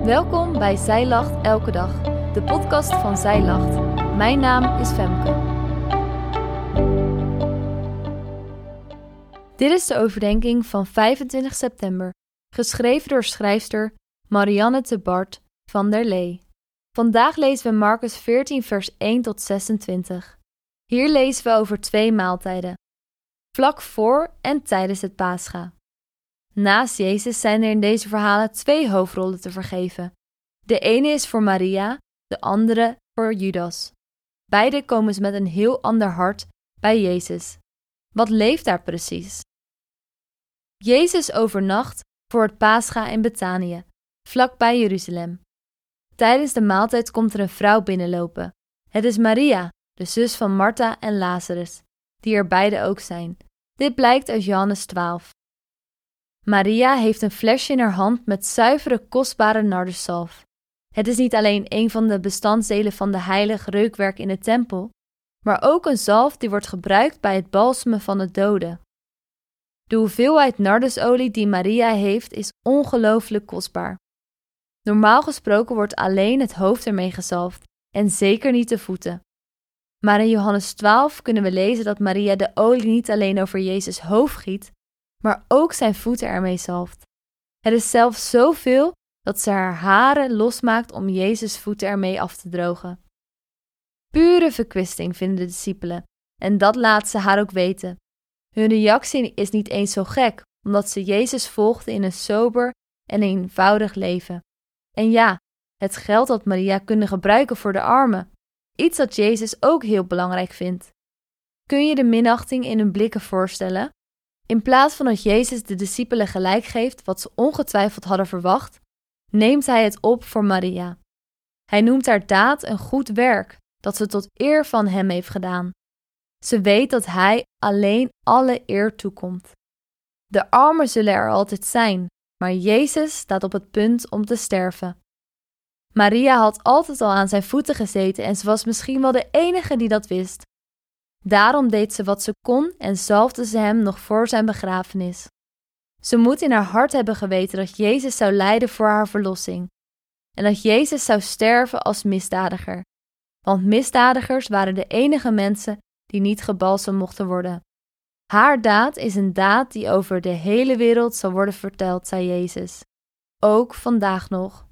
Welkom bij Zij Lacht Elke Dag, de podcast van Zij Lacht. Mijn naam is Femke. Dit is de overdenking van 25 september, geschreven door schrijfster Marianne de Bart van der Lee. Vandaag lezen we Marcus 14, vers 1 tot 26. Hier lezen we over twee maaltijden, vlak voor en tijdens het Pascha. Naast Jezus zijn er in deze verhalen twee hoofdrollen te vergeven. De ene is voor Maria, de andere voor Judas. Beide komen ze met een heel ander hart bij Jezus. Wat leeft daar precies? Jezus overnacht voor het Pascha in Betanië, vlakbij Jeruzalem. Tijdens de maaltijd komt er een vrouw binnenlopen. Het is Maria, de zus van Martha en Lazarus, die er beide ook zijn. Dit blijkt uit Johannes 12. Maria heeft een flesje in haar hand met zuivere, kostbare narduszalf. Het is niet alleen een van de bestanddelen van de heilig reukwerk in de tempel, maar ook een zalf die wordt gebruikt bij het balsemen van de doden. De hoeveelheid nardusolie die Maria heeft is ongelooflijk kostbaar. Normaal gesproken wordt alleen het hoofd ermee gezalfd en zeker niet de voeten. Maar in Johannes 12 kunnen we lezen dat Maria de olie niet alleen over Jezus hoofd giet, maar ook zijn voeten ermee zalft. Het is zelfs zoveel dat ze haar haren losmaakt om Jezus' voeten ermee af te drogen. Pure verkwisting vinden de discipelen, en dat laat ze haar ook weten. Hun reactie is niet eens zo gek, omdat ze Jezus volgden in een sober en eenvoudig leven. En ja, het geld dat Maria kunnen gebruiken voor de armen, iets dat Jezus ook heel belangrijk vindt. Kun je de minachting in hun blikken voorstellen? In plaats van dat Jezus de discipelen gelijk geeft wat ze ongetwijfeld hadden verwacht, neemt hij het op voor Maria. Hij noemt haar daad een goed werk dat ze tot eer van hem heeft gedaan. Ze weet dat hij alleen alle eer toekomt. De armen zullen er altijd zijn, maar Jezus staat op het punt om te sterven. Maria had altijd al aan zijn voeten gezeten en ze was misschien wel de enige die dat wist. Daarom deed ze wat ze kon en zalfde ze hem nog voor zijn begrafenis. Ze moet in haar hart hebben geweten dat Jezus zou lijden voor haar verlossing en dat Jezus zou sterven als misdadiger. Want misdadigers waren de enige mensen die niet gebalsemd mochten worden. Haar daad is een daad die over de hele wereld zal worden verteld, zei Jezus. Ook vandaag nog.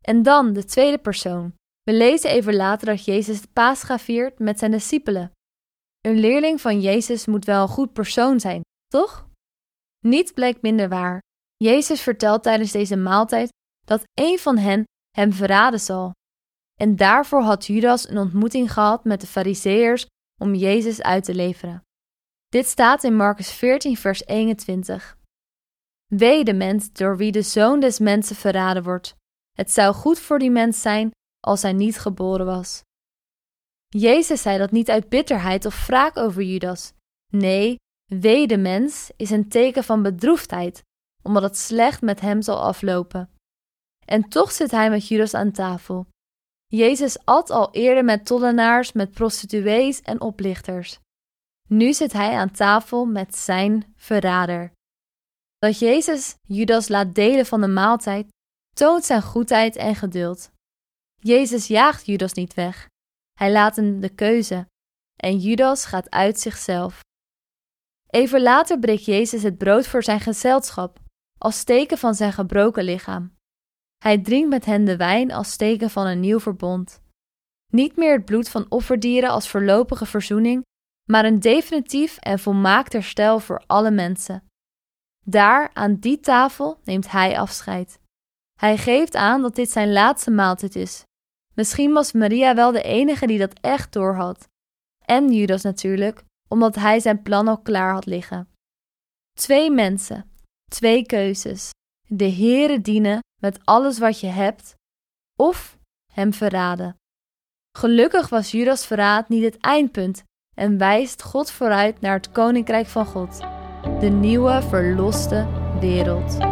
En dan de tweede persoon. We lezen even later dat Jezus de Pascha viert met zijn discipelen. Een leerling van Jezus moet wel een goed persoon zijn, toch? Niet blijkt minder waar. Jezus vertelt tijdens deze maaltijd dat een van hen hem verraden zal. En daarvoor had Judas een ontmoeting gehad met de Fariseërs om Jezus uit te leveren. Dit staat in Marcus 14, vers 21. Wee de mens door wie de zoon des mensen verraden wordt. Het zou goed voor die mens zijn als hij niet geboren was. Jezus zei dat niet uit bitterheid of wraak over Judas. Nee, wee de mens is een teken van bedroefdheid, omdat het slecht met hem zal aflopen. En toch zit hij met Judas aan tafel. Jezus at al eerder met tollenaars, met prostituees en oplichters. Nu zit hij aan tafel met zijn verrader. Dat Jezus Judas laat delen van de maaltijd toont zijn goedheid en geduld. Jezus jaagt Judas niet weg. Hij laat hem de keuze en Judas gaat uit zichzelf. Even later breekt Jezus het brood voor zijn gezelschap, als teken van zijn gebroken lichaam. Hij drinkt met hen de wijn als teken van een nieuw verbond. Niet meer het bloed van offerdieren als voorlopige verzoening, maar een definitief en volmaakt herstel voor alle mensen. Daar, aan die tafel, neemt hij afscheid. Hij geeft aan dat dit zijn laatste maaltijd is. Misschien was Maria wel de enige die dat echt doorhad. En Judas natuurlijk, omdat hij zijn plan al klaar had liggen. Twee mensen, twee keuzes. De Heere dienen met alles wat je hebt, of hem verraden. Gelukkig was Judas verraad niet het eindpunt en wijst God vooruit naar het koninkrijk van God, de nieuwe verloste wereld.